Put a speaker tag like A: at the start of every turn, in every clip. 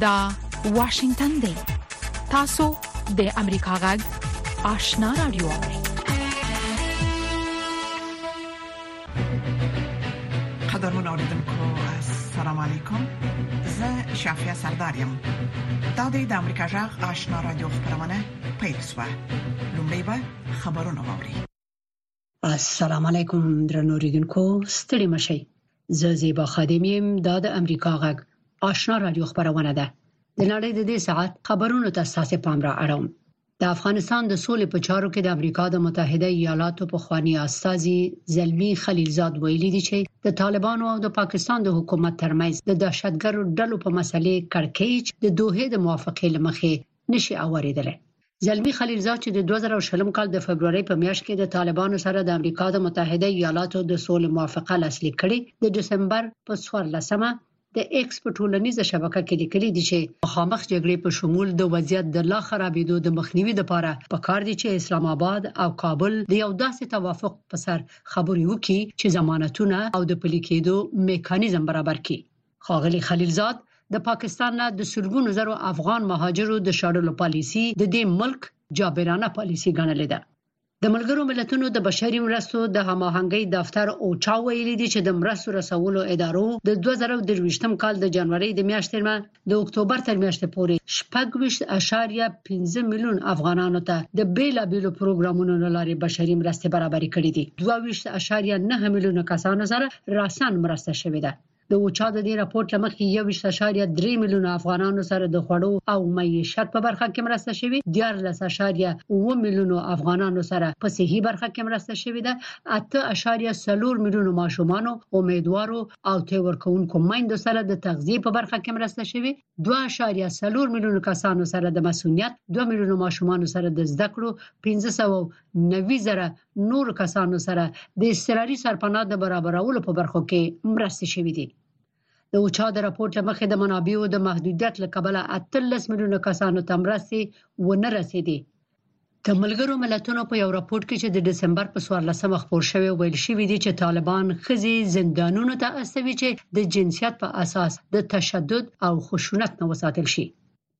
A: دا واشنگتن دی تاسو د امریکا غږ آشنا رادیو
B: قدرمن اوریدونکو السلام علیکم زه شافیا سردار یم دا د امریکا غږ آشنا رادیو خبرونه پیل شوه لومړی به خبرونه واوري
C: السلام علیکم درنو ریدونکو ستړي مشي زه زیبا خادم یم دا د امریکا غږ آشنا رادیو خبرونه ده د نړۍ د دې ساعت خبرونو ته ساسې پام را اړوم د افغانستان د سولې په چارو کې د امریکا د متحده ایالاتو په خوانی استاذي زلمی خلیلزاد ویلي دی چې د طالبانو او د پاکستان د حکومت ترمنځ د دهشتګرو ډلو په مسلې کړکېچ د دوه د موافقې لمخې نشي اوریدلی. زلمی خلیلزاد چې د دوه زره او شلم کال د فبرورۍ په میاشت کې د طالبانو سره د امریکا د متحده ایالاتو د سولې موافقه لاسلیک کړې، د ډسمبر په څوارلس مه د ایکس په ټولنیزه شبکه کې لیکلي دي چې مخامخ جګړې په شمول د وضعیت د لا خرابیدو د مخنیوي لپاره پکار دي چې اسلام اباد او کابل د یو داسې توافق په سر خبرې وکړي چې ضمانتونه او د پلي کیدو میکانیزم برابر کړي. ښاغلي خلیلزاد د پاکستان نه د سلګونو زرو افغان مهاجرو د شړلو پالیسي د دې ملک جابرانه پالیسي ګڼلې ده د ملګرو ملتونو د بشري مرستو د هماهنګۍ دفتر او چا ویل دي چې د مرستو رسولو ادارو د 2023م کال د جنوري د میاشتې نه د اکتوبر تر میاشتې پورې 16.15 میلیون افغانانو ته د بیلابیلو پروګرامونو لارې بشري مرستې برابرې کړې دي 22.9 میلیون کسانو سره راسن مرسته شوې ده د اوچا د دې راپورټ له مخې یوویشت اعشاریه درې میلیونه افغانانو سره د خوړو او معیشت په برخه کې مرسته شوې، دیارلس اعشاریه اووه میلیونو افغانانو سره په صحي برخه کې مرسته شوې ده، اته اعشاریه څلور میلیونو ماشومانو، امیدوارو او تېل ورکوونکو میندو سره د تغذیې په برخه کې مرسته شوې، دوه اعشاریه څلور میلیونو کسانو سره د مصونیت، دوه میلیونو ماشومانو سره د زده کړو، پنځه سوه او نوي زره نورو کسانو سره د اضطراري سرپناه د برابرولو په برخو کې مرستې شوې دي د اوچا د راپورټ له مخې د منابعو د محدودیت له کبله 13 میلیونه کسانو ته مرستې ونه رسېدي د ملګرو ملتونو په یو راپورټ کې چې د دسمبر په 14مه خپور شوی ویل شوی دی چې طالبان خزي زندانونو ته استوي چې د جنسیت په اساس د تشدد او خشونت نه وساتل شي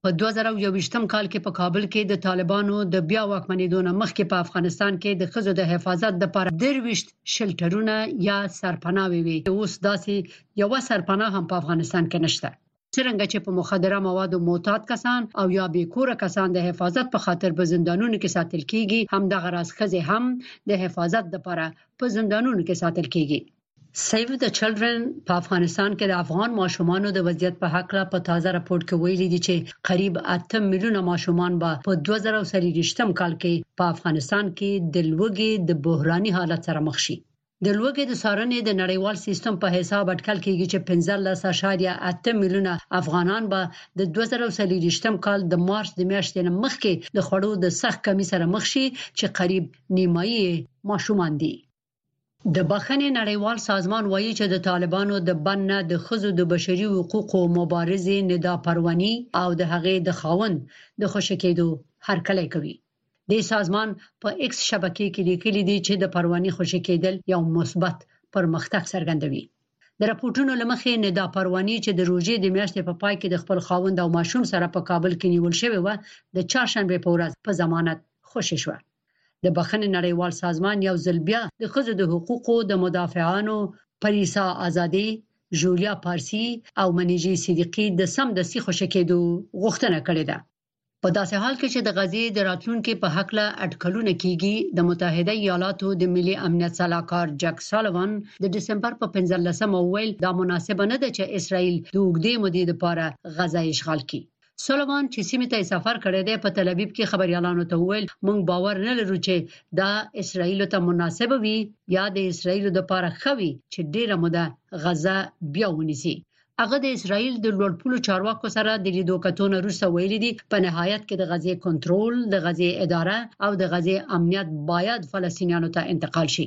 C: په دوه زره او یوویشتم کال کې په کابل کې د طالبانو د بیا واکمنېدو نه مخکې په افغانستان کې د ښځو د حفاظت لپاره درویشت شلټرونه یا سرپناوې وي چې اوس داسې یوه سرپناه هم په افغانستان کې نشته څرنګه چې په مخدره موادو معتاد کسان او یا بې کوره کسان د حفاظت په خاطر په زندانونو کې ساتل کیږي همدغه راز ښځې هم د حفاظت لپاره په زندانونو کې ساتل کیږي سیو د چلډرن په افغانستان کې د افغان ماشومانو د وضعیت په حق له په تازه راپور کې ویلي دي چې قریب 8 میلیونه ماشومان به په 2023م کال کې په افغانستان کې د لوګي د بحراني حالت سره مخ شي د لوګي د سارنې د نړیوال سیستم په حساب اټکل کیږي چې 15.8 میلیونه افغانان به د 2023م کال د مارچ د میاشتې نه مخکې د خوړو د سخت کمی سره مخ شي چې قریب نیمایي ماشومان دي د بخښنې نړیوال سازمان وایي چې د طالبانو د بند نه د خزو د بشري حقوقو مبارزې ندا پرونی او د هغې د خاوند د خوشی کېدو هرکلی کوي د سازمان په ایکس شبکې کې لیکلي دي چې د پرونی خوشی کېدل یو مثبت پرمختګ څرګندوي د راپورټونو لمخې ندا پرواني چې د روژې د میاشتې په پای کې د خپل خاوند او ماشوم سره په کابل کې نیول شوې و د چهارشنبه په ورځ په ضمانت خوشې شوه د بخښنې نړیوال سازمان یو ځل بیا د ښځو د حقوقو د مدافعانو پریسا ازادې، ژولیا پارسي او منیژې صدیقي د سمدستي خوشې کېدو غوښتنه کړې ده. په داسې حال کې چې د غزې د راتلونکې په هکله اټکلونه کېږي، د متحده ایالاتو د ملي امنیت سلاکار جک سالیوان د ډسمبر په پنځلس مه وویل، دا مناسبه نه ده چې اسراییل د اوږدې مودې لپاره غزه اشغال کړي. سولوان چې سیمه ته سفر کړی دی په تل ابیب کې خبريالانو ته وویل مونږ باور نه لرو چې دا اسرایل ته مناسب وي یا د اسرایل د لپاره خوي چې ډیره مده غزه بیا ونیسي هغه د اسرایل د لوړپوړو چارواکو سره د لیدو کتون وروسته ویل دي په نهایت کې د غزې کنټرول د غزې اداره او د غزې امنیت باید فلسطینیانو ته انتقال شي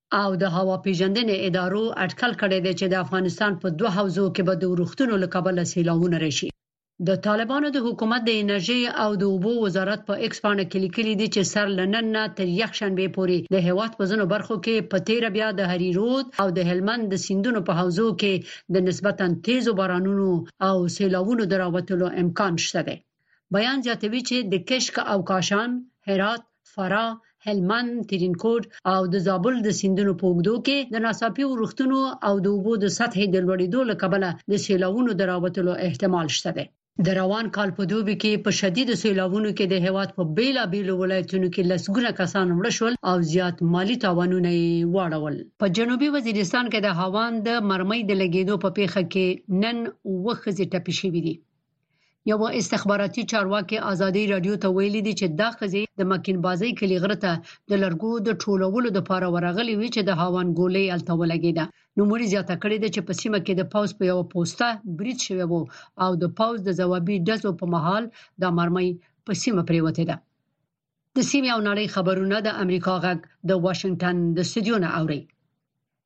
C: او د هوا پیژندنې ادارو اټکل کړی دی چې د افغانستان په دوه حوزو کې به د ورښتونو له کبله سیلاوونه راشي د طالبانو د حکومت د انرژي او د اوبو وزارت په ایکس پاڼه کې لیکلي دي چې سر لنن نه تر یک شنبه پورې د هیواد په ځینو برخو کې په تیر بیا د هری رود او د هلمند د سیندونو په حوزو کې د نسبتا تیزو بارانونو او سیلاوونو دراوتلو امکان شته دی بیان زیاتوي چې د کشک او کاشان، هرات، فراه، هلمند، ترینکوټ او د زابل د سیندونو په اوږدو کې د ناڅاپي ورښتونو او د اوبو د سطحې د لوړېدو له کبله د سیلاوونو د راوتلو احتمال شته دی. د روان کال په دوبي کې په شدیدو سیلاوونو کې د هېواد په بېلابېلو ولایتونو کې لسګونه کسان مړه شول او زیات مالي تاوانونه یې واړول. په جنوبي وزیرستان کې د هاوان د مرمۍ د لګېدو په پېښه کې نن اووه ښځې ټپي شوې دي. یو استخباراتي چارواکي ازادي رادیو ته ویلي دي چې دا خزي د مکین بازي کلی غره ته د لرګو د ټولولو د پاره ورغلي وي چې د هاوان ګولې الته ولګیده نو موري زیاته کړې ده چې په سیمه کې د پاوز په یو پوسټه برید شوی وو او د پاوز د جوابي دزو په محل د مرمۍ په سیمه پریوته ده د سیمې او نړۍ خبرونه د امریکا غږ د واشنگټن د استودیو نه اوري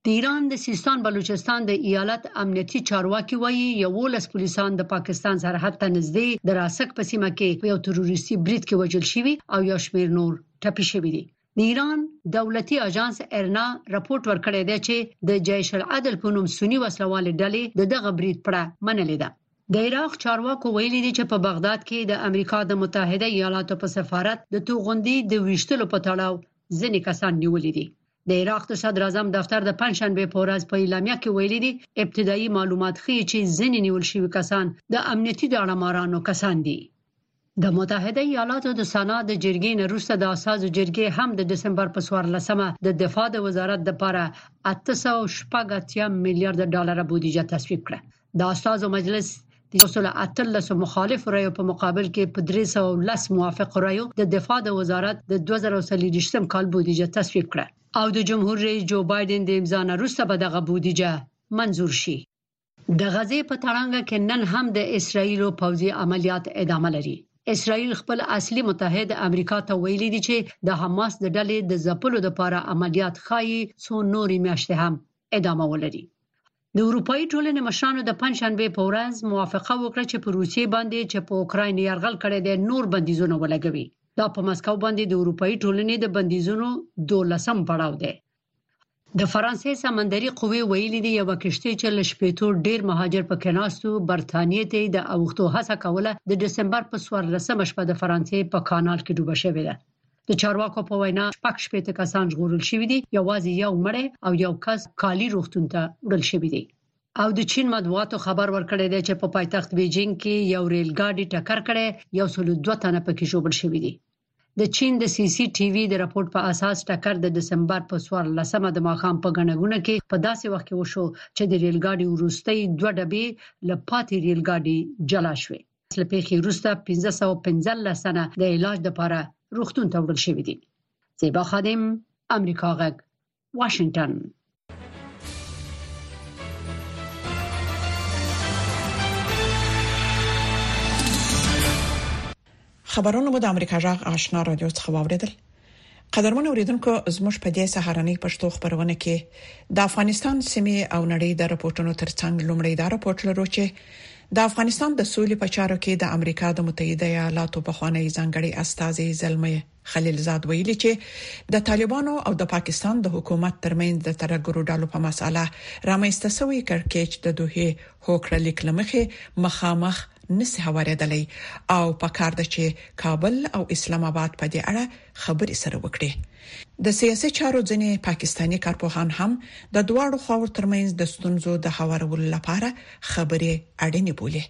C: د ایران د سیستان بلوچستان د ایالت امنیتي چارواکي وایي یو لس پولیسان د پاکستان سرحد ته نږدې د راسک په سیمه کې په یو تروریستي برید کې وژل شوي او یو شمېر نور ټپي شوي دي د ایران دولتي اژانس ارنا راپورټ ورکړی دی چې د جیش العدل په نوم سنی وسلواله ډلې د دغه برید پړه منلې ده د عراق چارواکو ویلي دي چې په بغداد کې د امریکا د متحده ایالاتو په سفارت د توغندي د ویشتلو په تړاو ځینې کسان نیولي دي د عراق د صدراعظم دفتر د پنځشنبې په ورځ په اعلامیه کې ویلي دي ابتدایي معلومات ښیي چې ځینې نیول شوي کسان د امنیتي داړه مارانو کسان دي د متحده ایالاتو د سنا د جرګې نه روسته د اساسو جرګې هم د دسمبر په 14مه د دفاع د وزارت لپاره 880 میلیارډ ډالر بودیجه تصویب کړه د اساسو مجلس د 113 مخالف رایو په مقابل کې په 310 موافق رایو د دفاع د وزارت د 2023 کال بودیجه تصویب کړه او د جمهور رئیس جو بایدن د امضا نه روسته به دغه بودیجه منزور شي د غزې په تړانګه کې نن هم د اسرایل پوځي عملیات ادامه لري اسرائیل خپل اصلي متحد امریکا ته ویلي دي چې د حماس د ډلې د ځپلو لپاره عملیات خایي څو نورې میاشتې هم ادامه ولري د اروپאי ټولنې مشرانو د پنځشنبه په ورځ موافقه وکړه چې په روسیې باندې چې په اوکراین یرغل کړی دی نور بندیزونه ولګوي دا په مسکو باندې د اروپאי ټولنې د بندیزونو 12م پړاو دی د فرانسې سمندري قوې ویلي دي یو کشتۍ چې له شپېتو ډیر مهاجر په کې ناستو برتانیې ته د اوښتو هڅه کوله د دسمبر په 14 شپه د فرانسې په کانال کې ډوبه شوې ده د چارواکو په وینا شپږ شپېته کسان ژغورل شوې دي یوازې یو مړی او یو کس کالی روغتون ته وړل شوې دي او د چین مطبوعاتو خبر ورکړی دی چې په پایتخت بیجینګ کې یو ریل ګاډي ټکر کړي یو سل دوه تنه پکې ژوبل شوې دي د چین د سي سي ټي وي د رپورټ په اساس ټکر د دسمبر په څوارلس مه د ماښام په ګڼه ګوڼه کې په داسې وخت کې وشو چې د ریل ګاډي وروستۍ دوه ډبې له پاتې ریل ګاډي جلا شوې. له پیښې وروسته پنځه سوه او پنځلس تنه د علاج لپاره روغتون ته وړل شوي دي. زیبا خادم، امریکا غږ، واشنگټن
B: خبرونه مو د امریکا جغ آشنا رادیو څخه واوریدل قدرمن اوریدونکو زموږ په دې سهارنۍ پښتو خبرونه کې د افغانستان سیمه او نړۍ د راپورټونو ترڅنګ لومړی دا راپورټ لرو چې د افغانستان د سولې په چارو کې د امریکا د متحده ایالاتو په خوانی ځنګړي استاذي زلمي خلیلزاد ویلي چې د طالبانو او د پاکستان د حکومت ترمنځ د ترهګرو ډلو په مساله رامنځته شوی کړکیچ د دوحې هوکړه لیک له مخې مخامخ نشي هوارېدلی او پکار ده چې کابل او اسلام اباد په دې اړه خبرې سره وکړي د سیاسي چارو ځینې پاکستاني کارپوهان هم د دواړو خواو ترمنځ د ستونزو د هوارولو لپاره خبرې اړینې بولي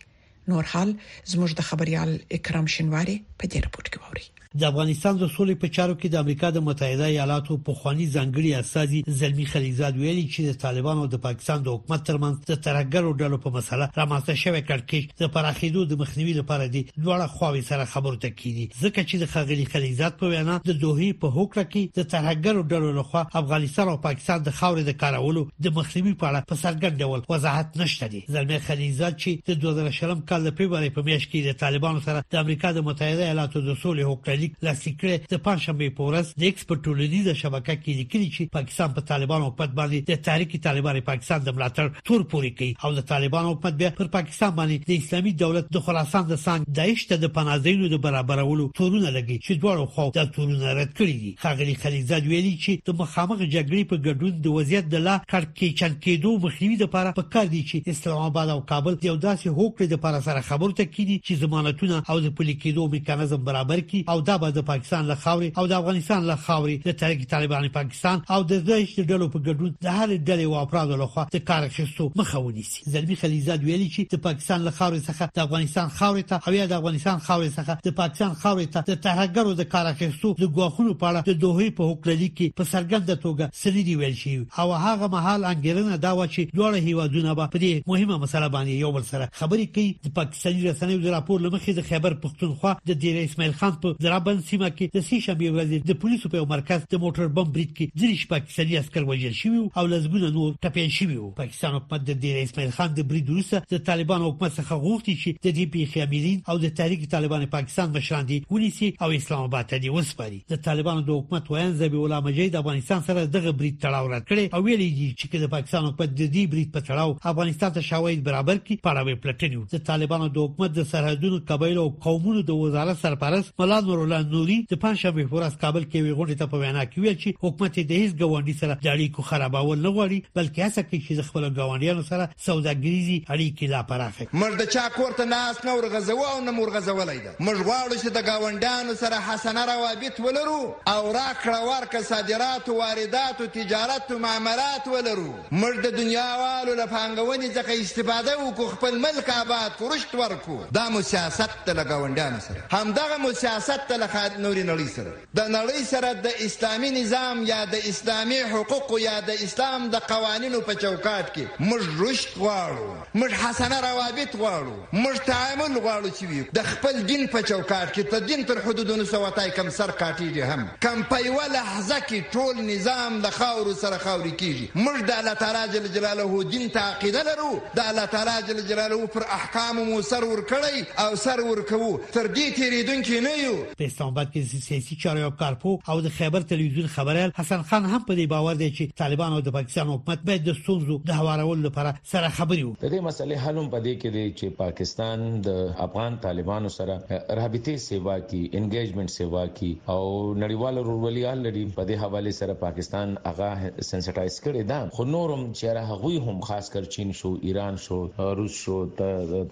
B: نور حال زموږ د خبريال اکرام شنواری په دې رپورت کې ووري
D: د افغانستان د سولې په چارو کې د امریکا د متحده ایالاتو په خواني ځنګړي استاذي زلمی خلیزاد ویلي چې د طالبانو د پاکستان د حکومت ترمنځ د ترهګرو ډلو په مسله رامنځته شوی کړکېچ د پراخېدو د مخنیوي لپاره دي دواړه خواوې سره خبرو ته کیږي ځکه چې د خغلی خلیزاد په وینا د دوه په هوکړه کې د ترهګرو ډلو لخوا افغانستان او پاکستان د خاورې د کارولو د مخنیوي په اړه په څرګند ډول وضاحت نشته زلمه خلیلزاد چې د 2020 کال د فبرवरी په میاشت کې د طالبانو سره د امریکا د متحده ایالاتو د سولې هوکړه لاسلیک کړې د پنځشنبه په ورځ د ایکس په ټولنیزه شبکه کې لیکلي چې پاکستان په طالبانو حکومت باندې د تحریک طالبان پاکستان د ملاتړ تور پوري کوي او د طالبانو حکومت بیا پر پاکستان باندې د اسلامي دولت د خراسان د سنگ دایښت د پناځینو د برابرولو تورونه لګي چې دواړو خو د تورونه رد کړی دي ښاغلي خلیلزاد ویلي چې د مخامخ جګړې په ګډون د وضعیت د لا کړکېچن کېدو مخنیوي لپاره په کار دي چې اسلام آباد او کابل یو داسې هوکړې لپاره سره خبرو ته کینی چې ضمانتونه او د پلي کېدو میکانیزم برابر کړي او دا به د پاکستان له خاورې او د افغانستان له خاورې د تحریک طالبان پاکستان او د داعش د ډلو په ګډون د هر ډلې او افرادو لخوا د کار اخیستو مخه ونیسي زلمی خلیلزاد ویلي چې د پاکستان له خاورې څخه د افغانستان خاورې ته او یا د افغانستان خاورې څخه د پاکستان خاورې ته د ترهګرو د کار اخیستو د ګواښونو په اړه د دوه په هوکړه لیک کې په څرګنده توګه سړي دی ویل شي او هغه مهال انګیرنه دا و چې دواړه هیوادونه به په دې مهمه مسله باندې یو بل سره خبرې کوي د پاکستاني رسنیو د راپور لمخې د خیبر پښتونخوا د ډیر اسماعیل خان په درابن سیمه کې د سې شنبه ورځ د پولیسو په مرکز د موټر بم برید کې درې پاکستاني عسكر وژل شوي او لزګونه نور ټپيان شوي پاکستان حکومت د ډیر اسماعیل خان د برید وروسته د طالبان حکومت څخه غوښتي چې د دې پیښې امیرین او د تحریک طالبان پاکستان مشران دي ونیسي او اسلام آباد ته دي وسپاري د طالبانو د حکومت ویاند ذبی الله مجید افغانستان سره دغه برید تړاو رد کړي او ویلي دي چې د پاکستان حکومت د دې برید په تړاو افغانستان ته شواهد برابر کړي پړاوي پلټني د طالبانو د حکومت د سرحدونو قبایل او قومونو د وزارت سرپرست ملا نور الله نوري د پنځشنبه په ورځ کابل کې وی غونډه ته په وینا کې ویل چې حکومت د هیڅ ګاونډي سره د اړیکو خرابول نه غواړي بلکې هڅه کوي چې د خپل ګاونډیانو سره سوداګریزي اړیکې لا پراخه
E: کړي موږ د چا کور ته ناس نه ورغځو او نه مرغځولای ده موږ غواړو چې د ګاونډیانو سره حسنه روابط ولرو او راکړه ورکړه صادرات واردات تجارت معاملات ولرو موږ د دنیا والو له پانګونې څخه استفاده وکړو خپل ملک آباد کړو رشت ورکړو دا مو سیاست ده له ګاونډیانو سره همدغه مو سیاست ده له نورې نړۍ سره د نړۍ سره د اسلامي نظام یا د اسلامي حقوقو یا د اسلام د قوانینو په چوکاټ کې موږ رشت غواړو. موږ حسنه روابط غواړو موږ تعامل غواړو چی وی د خپل دین په چوکاټ کی ته دین تر حدودونو سوتای کم سر قاټیږي هم کم په یوه لحظه کی ټول نظام له خاورو سره خاوري کیږي موږ د الله تعالی جل جلاله دین ته عقیده لرو د الله تعالی جل جلاله پر احکامو مو سر ورکړی او سر ورکوو تر دې تیریدونکي نه یو
D: په اسلام آباد کې د سیاسي چارواکو کارپوه او د خیبر تلویزیون خبریال حسن خان هم په دې باور دی چې طالبان او د پاکستان حکومت باید د ستونزو د هوارولو لپاره سره خبرې وکړي.
F: د دې مسئلې حل هم په دې کې دی چې پاکستان د افغان طالبانو سره رابطې سېوا کړي، انګېجمنټ سېوا کړي او نړیواله ورورولي آل رډي په دې حوالې سره پاکستان هغه سنسټایز کړې ده خو نور هم چې یاره هغوی هم خاص کر چین شو، ایران شو، روس شو،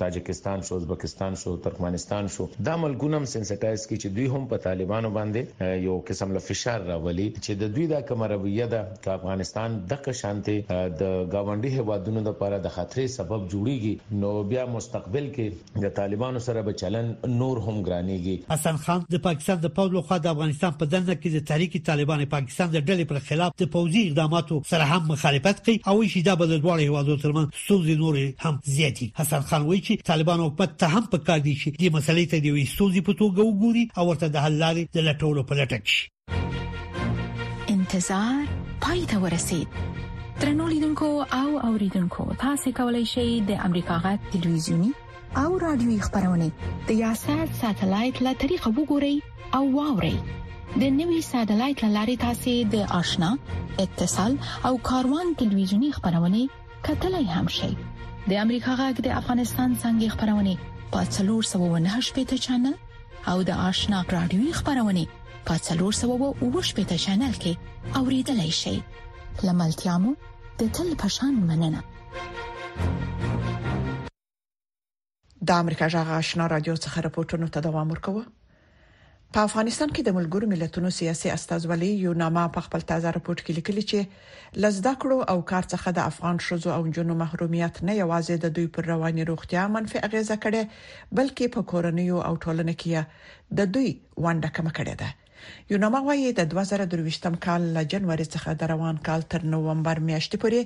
F: تاجکستان شو، ازبکستان شو، ترکمانستان شو دا ملکونه هم سنسټایز کړي چې دوی هم په طالبانو باندې یو قسم له فشار راولي چې د دوی دا کومه رویه ده که افغانستان دغه شانتې د ګاونډي هېوادونو لپاره د خطرې سبب جوړېږي نو بیا مستقبل کې د طالبانو سره به چلند نور هم ګرانېږي.
D: حسن خان د پاکستان د پوځ له خوا د افغانستان په دننه کې د تحریک طالبان پاکستان د ډلې پر خلاف د پوځي اقداماتو سره هم مخالفت کوي او وایي چې دا به د دواړو هېوادو ترمنځ ستونزې نورې هم زیاتې کړي. حسن خان وایي چې طالبان حکومت ته هم پکار دي چې دې مسئلې ته د یوې ستونزې په توګه وګوري او ورته د حل لارې د لټولو په لټه کې شي.
A: انتظار پای ته ورسید ترنو لیدونکو او اوریدونکو تاسو کولی شئ د امریکا غا ټلویزیونی او رادیوي خبرونه د یاسات ساتلایت له طریقو وګورئ او واورئ د نوي ساتلایت لارې تاسو د آشنا اتصال او کاروان ټلویزیونی خبرونه کتلای هم شئ د امریکا غږ د افغانستان څنګه خبرونه په 398 چینل او د آشنا رادیوي خبرونه په 390 چینل کې اوریدلای شئ لملتيامو د تل پشان مننه
B: د امریکا جغ آشنا رادیو څخه راپورټونه ته دوام ورکوه په افغانستان کې د ملګرو ملتونو سیاسي استازولۍ یو نامه په خپل تازه راپورټ کې لیکلي چې له زده کړو او کار څخه د افغان ښځو او نجونو محرومیت نه یوازې د دوی پر رواني روغتیا منفي اغیزه کړې، بلکې په کورنیو او ټولنه کې یې د دوی ونډه کمه کړې ده. یوناما وايي، د دوه زره درویشتم کال له جنوري څخه د روان کال تر نومبر میاشتې پورې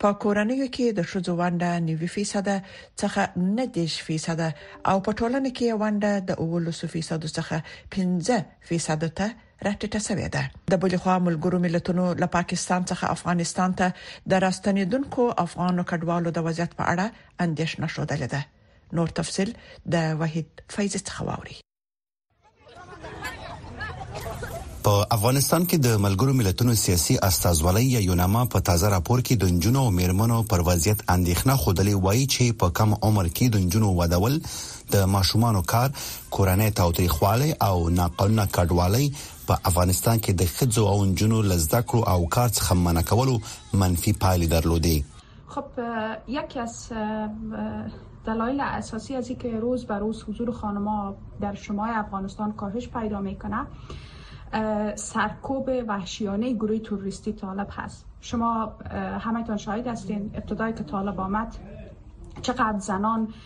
B: په کورنیو کې د ښځو ونډه نوي فیصده څخه نهه دېرش فیصده او په ټولنه کې یې ونډه د اوولسو فیصدو څخه پنځه فیصدو ته راټیټه شوې ده د بل خوا ملګرو ملتونو له پاکستان څخه افغانستان ته د راستنیدونکو افغان کډوالو د وضعیت په اړه اندیشنه شوه ده نور تفصيل د وحید فیض څخه واوري
G: په افغانستان کې د ملګرو ملتونو سیاسي استازولۍ یا یوناما په تازه راپور کې د جنونو او میرمنو پر وضعیت اندېښنه خوده لې وایي چې په کم عمر کې د جنونو ودول د ماشومانو کار، کورنۍ تاوتریخوالی او ناقانونه کډوالۍ په افغانستان کې د ښځو او نجونو له زده کړو او کار څخه منع کولو منفي پایلې درلودې.
H: خب یکی از دلایل اساسی از اینکه روز به روز حضور خانما در شمای افغانستان کاهش پیدا میکنه سرکوب وحشیانه گروه تروریستی طالب هست شما همتان شاهد هستین ابتدای که طالب آمد چقدر زنان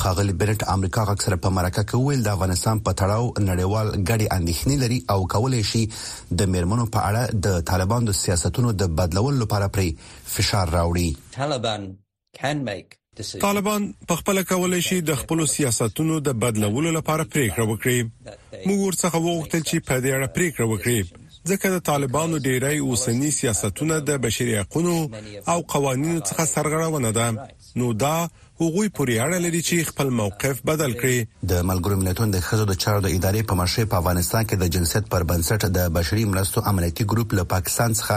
G: ښاغلي بنټ امریکا غږ سره په مرکه کې وویل، د افغانستان په تړاو نړیوال ګډې اندېښنې لري او کولای شي د مېرمنو په اړه د طالبانو د سیاستونو د بدلولو لپاره پرې فشار راوړي.
I: طالبان
J: په خپله کولای شي د خپلو سیاستونو د بدلولو لپاره پرېکړه وکړي. موږ ورڅخه وغوښتل چې په دې اړه پرېکړه وکړي، ځکه د طالبانو ډېری اوسني سیاستونه د بشري حقونو او قوانینو څخه سرغړونه ده، نو دا هغوی پورې اړه لري چې خپل موقف بدل کړي.
G: د ملګرو ملتونو د ښځو د چارو د ادارې په مشرۍ په افغانستان کې د جنسیت پر بنسټ د بشري مرستو امنیتي ګروپ له پاکستان څخه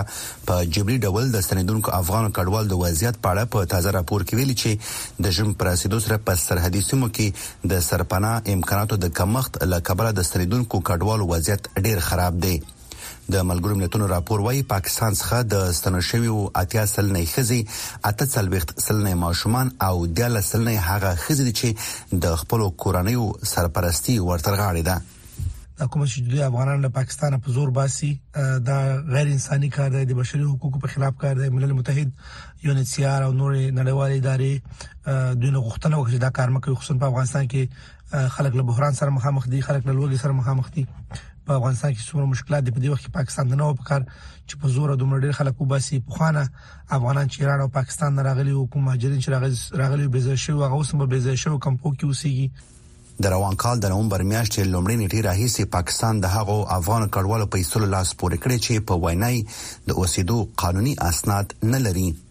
G: په جبري ډول د ستنېدونکو افغان کډوالو د وضعیت په اړه په تازه راپور کې ویلي چې د ژمي په رسېدو سره په سرحدي سیمو کې د سرپناه امکاناتو د کمښت له کبله د ستنېدونکو کډوالو وضعیت ډېر خراب دی. د ملګرو ملتونو راپور وایي پاکستان څخه د ستنو شویو اتیا سلنې ښځې اته څلوېښت سلنې ماشومان او دیارلس سلنې هغه ښځې دي چې د خپلو کورنیو سرپرستی ورتر غاړې ده
K: دا کوم چې دوی افغانان له پاکستانه په زور باسي دا غیر انساني کار دی د بشري حقوقو په خلاف کار دی ملل متحد یو نڅیار او نور نړیوال ادارې دوی غوښتنه وکړه دا کار مکه خصوصا په افغانستان کې خلک له بحران سره مخامخ دي خلک له لوګي سره مخامخ دي په افغانستان کې څومره مشکلات دي په دې وخت کې پاکستان د نوو پکار چې په زور د مړي خلک وباسي په خوانه افغانان چې ایران او پاکستان نه راغلي او کوم مهاجرین چې راغلي راغلي به زه شو هغه اوس به به زه شو کمپو کې اوسېږي
G: د روان کال د نومبر میاشتې لومړۍ نیټه راهیسې پاکستان د هغو افغان کډوالو پیسو لاس پورې کړی چې په وینای د اوسېدو قانوني اسناد نه لري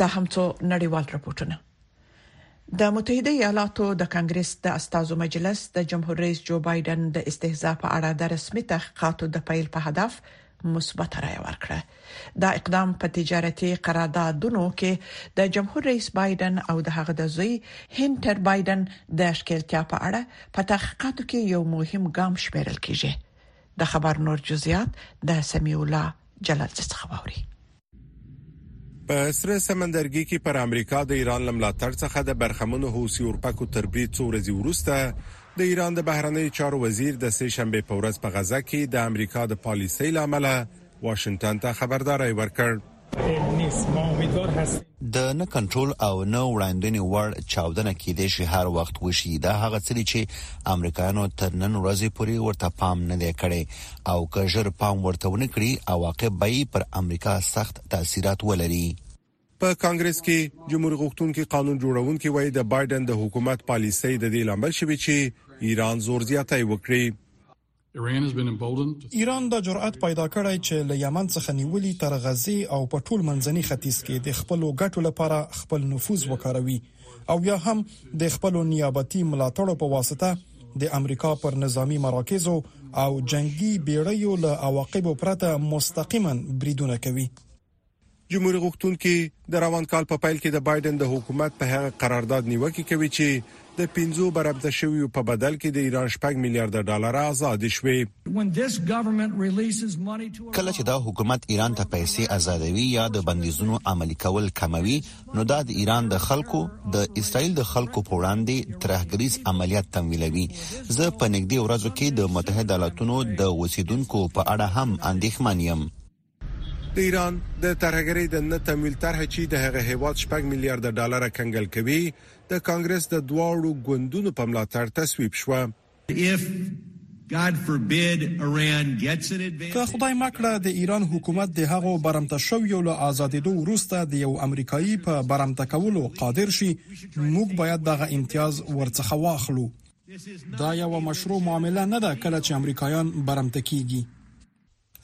G: دا
B: هم څو نړیوال رپورټونه. د متحده ایالاتو د کانګریس د استازو مجلس د جمهور رئیس جو بایډن د استهزاء په اړه د رسمي تحقیقاتو د پیل په هدف مثبته رایه ورکړه. دا اقدام په تجارتي قراردادونو کې د جمهور رئیس بایډن او د هغه د زوی هینټر بایډن د ښکیلتیا په اړه په تحقیقاتو کې یو مهم ګام شمیرل کیږي. د خبر نور جزئیات د سمیع الله جلالزي څخه واوري.
J: په سره سمندرګي کې پر امریکا د ایران لملاتړ څخه د برخمنو حوثي اورپکو تر برید څو ورځې وروسته د ایران د بهرنیو چارو وزیر د سه شنبه په ورځ په غزه کې د امریکا د پالیسۍ لامل واشنگټن ته خبرداري ورکړ
G: د نه کنټرول او نه وړاندنې وړ چاودنه کې د شي هر وخت وشي دا هغه څه چې امریکایانو تر نن ورځې پورې ورته پام نه دی کړی او که ژر پام ورته ونه کړي، عواقب به یې پر امریکا سخت تاثیرات ولري.
J: په کانګرس کې جمهور غوښتونکي قانون جوړونکي وايي، د بایډن د حکومت پالیسۍ د دې لامل شوې چې ایران زور زیاتی وکړي.
L: ایران دا جرئت پیدا کړی چې له یمن څخه نیولي تر غزې او په ټول منځني ختیځ کې د خپلو ګټو لپاره خپل نفوذ وکاروي او یا هم د خپلو نیابتي ملاتړو په واسطه د امریکا پر نظامی مراکزو او جنګی بیړیو له عواقبو پرته مستقیما بریدونه کوي
J: جمهور غوښتونکي د روان کال په پیل کې د بایدن د حکومت په هغه قرارداد نیوکه کوي چې د 15 برابر شویو په بدل کې د ایران شپږ میلیارډ ډالر آزاد شوي
G: کله چې دا حکومت ایران ته پیسې آزادوي یا د بندیزونو عملی کول کموي نو دا د ایران د خلکو د اسرائیل د خلکو په وړاندې ترهګریز عملیات تمویلوي زه په نږدې ورځو کې د متحده ایالاتونو د اوسیدونکو په اړه هم اندېښمن یم
J: د ایران د ترهګرۍ د نه تمویل طرح چې د هغه هیواد شپږ میلیارډ ډالر کنګل کوي د کانګرس د دواړو ګوندونو په ملاتړ تصویب
M: شوه
L: که خدای مه کړه د ایران حکومت د هغو برمته شویو له آزادیدو وروسته د یو امریکایی په برمته کولو قادر شي، موږ باید دغه امتیاز ورڅخه واخلو. دا یوه مشروع معامله نه ده کله چې امریکایان برمته کیږي.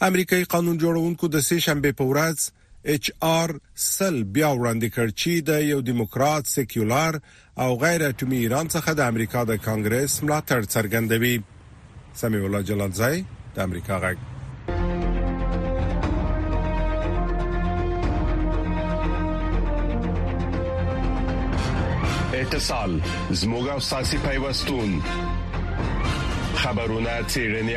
J: امریکایي قانون جوړونکو د سې شنبې په ورځ اچ آر سل بیا وړاندې کړ چې د یو دیموکرات سیکولر او غیر اټومي ایران څخه د امریکا د کانګرس ملاتړ څرګندوي سمیع الله جلالزای د امریکا غږ
N: اتصال زموږ او ساسي پیوستون خبرونه چیرنی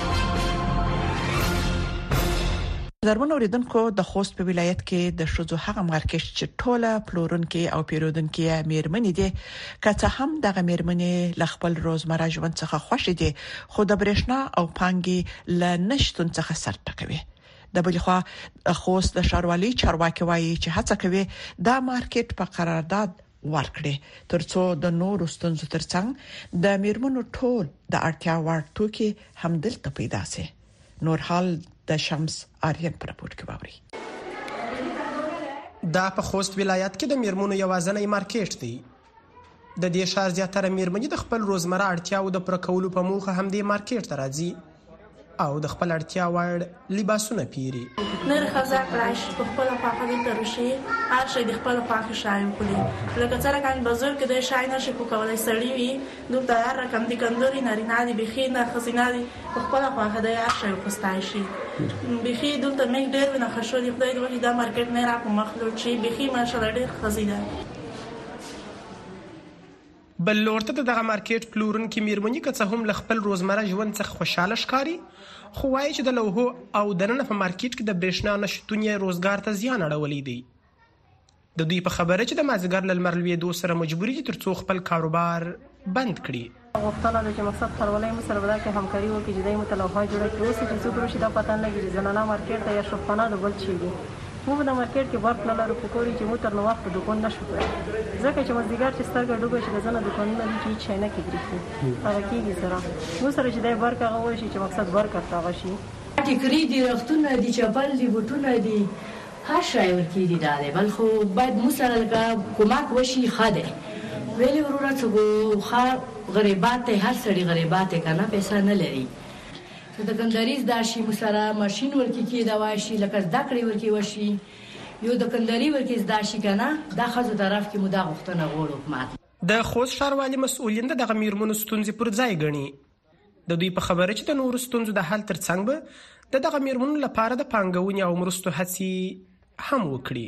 B: قدرمن اوریدونکو د خوست په ولایت کې د شوزو هغه مارکیټ چې ټوله پلورونکو او پیرودونکو یې میرمنې دي که څه هم دغه میرمنې له خپل روزمره ژوند څخه خوښ دي خو د برېښنا او پانګي له نشټون څخه سر ټکوي د بل خوا خوست د شاروالۍ چارواکي وایي چې هڅه کوي دا مارکیټ په قرارداد ورکړي ترڅو د نورو ستونزو ترڅنګ د میرمنو ټول د اړتیا وړ توکي هم دلته پیدا شي نور حال د شمس آریان پر راپور کې ووري
O: دا په خوست ولایت کې د میرمنو یوازنی مارکیټ دی د دې شار زیاتره میرمنې د خپل روزمره اړتیاو د پر کولو په موخه هم دې مارکیټ ته راځي او د خپل اړتیا وړ لباسونه پیري.
P: نر ښځه کړای شي په خپله خوښه دلته روشي هر شی د خپلې خوښې شای وخوري لکه څه رکم بزرګ کې دی شای نشي پوکولای سړي وي دلته هر رکم دي کندوري نارینه دي بیخي نه ښځینه دي په خپله خوښه دی هر شی وخوستای شي بیخي دلته میږ ډیر وي نه خشو دي خدای دې وکړي دا مارکیټ نه را په مخ لوټ شي بیخي ماشاءالله ډیر ښځي ده.
O: بل لور ته د دغه مارکېټ پلورونکې مېرمني که څه هم له خپل روزمره ژوند څخه خوشحاله ښکاري، خو وايي چې د لوحو او دننه په مارکېټ کې د برېښنا نه شتون یې روزګار ته زیان اړولی دی. د دوی په خبره چې د مازیګر له لمر لوېدو سره مجبورې دي ترڅو خپل کاروبار بند کړي.
Q: غوښتنه ده چې مقصد خرولی مو سره په دا کې همکاري وکړي چې دی مو ته لوحه جوړه کړي. اوس یې چې څوک راشي دا پته نه لګي چې زنانه مارکېټ دی یا شوخخانه د بل چي دی. موږ د مارکېټ کې برق نه لرو، پکور یې چې مو تر نو وخته دکون نه شو کړای، ځکه چې مازدیګر چې سترګه ډوبه شي د ځنه دکانونه دي چې هیڅ شی نه کې برېښي، هغه کېږي سره مو سره چې دی برق هغه وشي چې مقصد برق ورته هغه شي.
R: ټیکري دي، رختونه دي، چپل دي، بوټونه دي، هر شی ورکېږي دا دی بل خو باید مو سره لکه کمک وشي ښه دی، وېلې وروره څه کو ښه غرېبات دی هر سړي غرېبات دی کنه پیسه نه لري که د کندهاري زده شي مسره ماشین ورکی کیده وای شي لکه زده کړی ورکی وشي یو د کندهاري ورکی زده شي کنه دا خزو طرف کې مودا غوښتنه غوړ حکومت
O: د خوست ښاروالي مسؤلین د دغه میرمنو ستونزې پر ځای ګڼي. د دوی په خبره چې د نورو ستونزو د حل ترڅنګ به د دغه میرمنو لپاره د پانګونې او مرستو هڅې هم وکړي.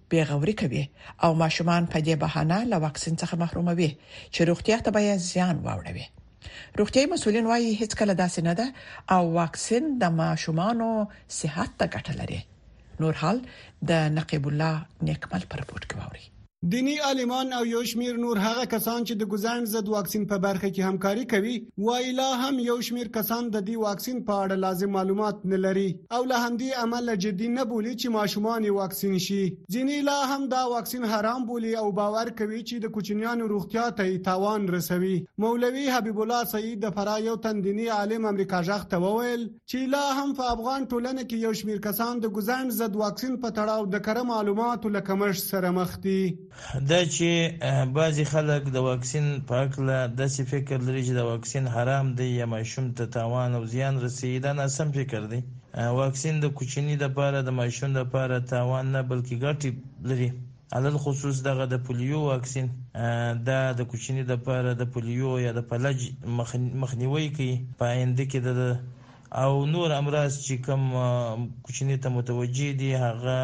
B: بیغوري کوي او ماشومان په دې بهانه له واکسین څخه محروموي چې روغتیا ته به زیان واوړي روغتيایي مسولین وايي هیڅ کله داسې نه ده او واکسین د ماشومان صحت ته ګټه لري نور حال د نقیب الله نیکمل پر رپورت کې ووري
S: دینی عالمان او یو شمیر نور هغه کسان چې د ګزند ضد واکسین په برخه کې همکاري کوي وایي لا هم یو شمیر کسان د دې واکسین په اړه لازم معلومات نه لري او له همدې امله جدي نه بولي چې ماشومان یې واکسین شي ځینې لا هم دا واکسین حرام بولي او باور کوي چې د کوچنیانو روغتیا ته یې تاوان رسوي مولوي حبیب الله سعید د فرا یو تن دیني عالم امریکا ژغ ته وویل چې لا هم په افغان ټولنه کې یو شمیر کسان د ګزند ضد واکسین په تړاو د کره معلوماتو له کمښت سره مخ دي
T: دا چې بعضې خلک د واکسین په هکله داسې فکر لري چې دا واکسین حرام دی یا ماشوم ته تاوان او زیان رسوي دا ناسم فکر دی. واکسین د کوچني لپاره د ماشوم لپاره تاوان نه بلکې ګټې لري علالخصوص دغه د پولیو واکسین دا د کوچني لپاره د پولیو یا د فلج مخنیوی کوي په آینده کې د او نور امراض چې کوم کوچني ته متوجه دي هغه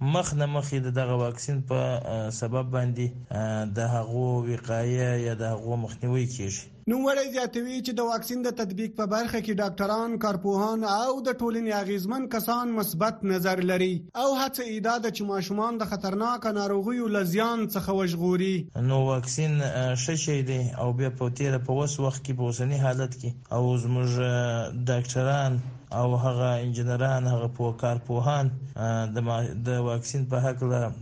T: مخ نه مخي د دغه واکسین په سبب باندي د هغو وقایه یا د هغو مخنیوی کیږي.
S: نوموړی زیاتوي چې د واکسین د تطبیق په برخه کې ډاکټران، کارپوهان او د ټولنې اغیزمن کسان مثبت نظر لري او هڅه یې دا ده چې ماشومان د خطرناکه ناروغیو له زیان څخه وژغوري.
T: نو واکسین ښه شی دی او بیا په تیره په اوس وخت کې په اوسني حالت کې او زموږ ډاکټران، او هغه انجنیران هغه پو کارپوهان د د واکسین په حق له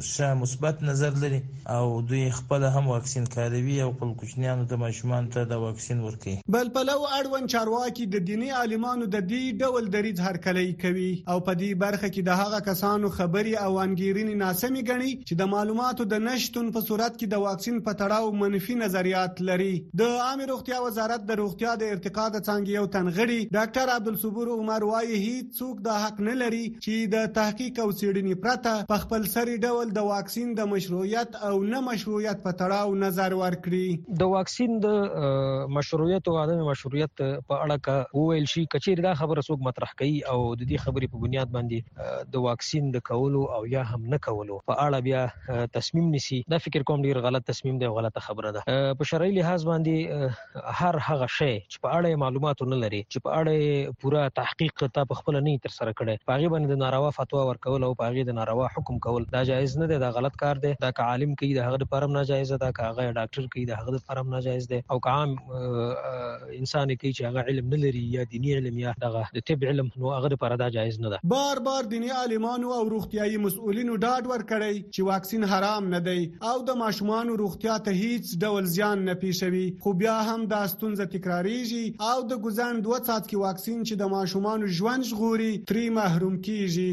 T: شه مثبت نظر لري او دوی خپل هم واکسین کاروي او خپل کوچنیانو ته ماشومان ته د واکسین ورکي
S: بل پلو اړوند چارواکي د دیني عالمانو د دې ډول دریز هرکلی کوي او په دې برخه کې د هغه کسانو خبري او انګیرنې ناسمې ګڼي چې د معلوماتو د نه شتون په صورت کې د واکسین په تړاو منفي نظریات لري. د عامې روغتیا وزارت د روغتیا د ارتقا د څانګې یو تن غړي ډاکټر عبدالصبور عمر وايي، هیڅوک دا حق نه لري چې د تحقیق او څېړنې پرته په خپلسري ډول د واکسین د مشروعیت او نه مشروعیت په تړاو نظر ورکړي.
U: د واکسین د مشروعیت او عدم مشروعیت په اړه که وویل شي، که چېرې دا خبره څوک مطرح کوي او د دې خبرې په بنیاد باندې د واکسین د کولو او یا هم نه کولو په اړه بیا تصمیم نیسي دا فکر کوم ډیر غلط تصمیم دی او غلطه خبره ده په شرعي لحاظ باندې هر هغه شی چې په اړه معلومات نه لري چې په اړه پوره تحقیق تا په خپل نه تر سره کړي په هغه باندې د ناروا فتوا ورکول او په هغه د ناروا حکم کول دا جایز نه دی دا غلط کار دی دا که عالم کوي دا هغه لپاره ناجایز ده که هغه ډاکټر کوي دا هغه لپاره ناجایز دی او که عام انسان کوي چې هغه علم نه لري یا دیني علم یا دغه د طب علم نو هغه لپاره دا جایز نه ده.
S: بار بار دیني عالمانو او روغتیايي مسؤلینو ډاډ ورکړی چې واکسین حرام نه دی او د ماشومانو روغتیا ته هیڅ ډول زیان نه پیښوي خو بیا هم دا ستونزه تکراریږي او د ګزن دوه څاڅکي واکسین چې د ماشومانو ژوند ژغوري تری محروم کیږي.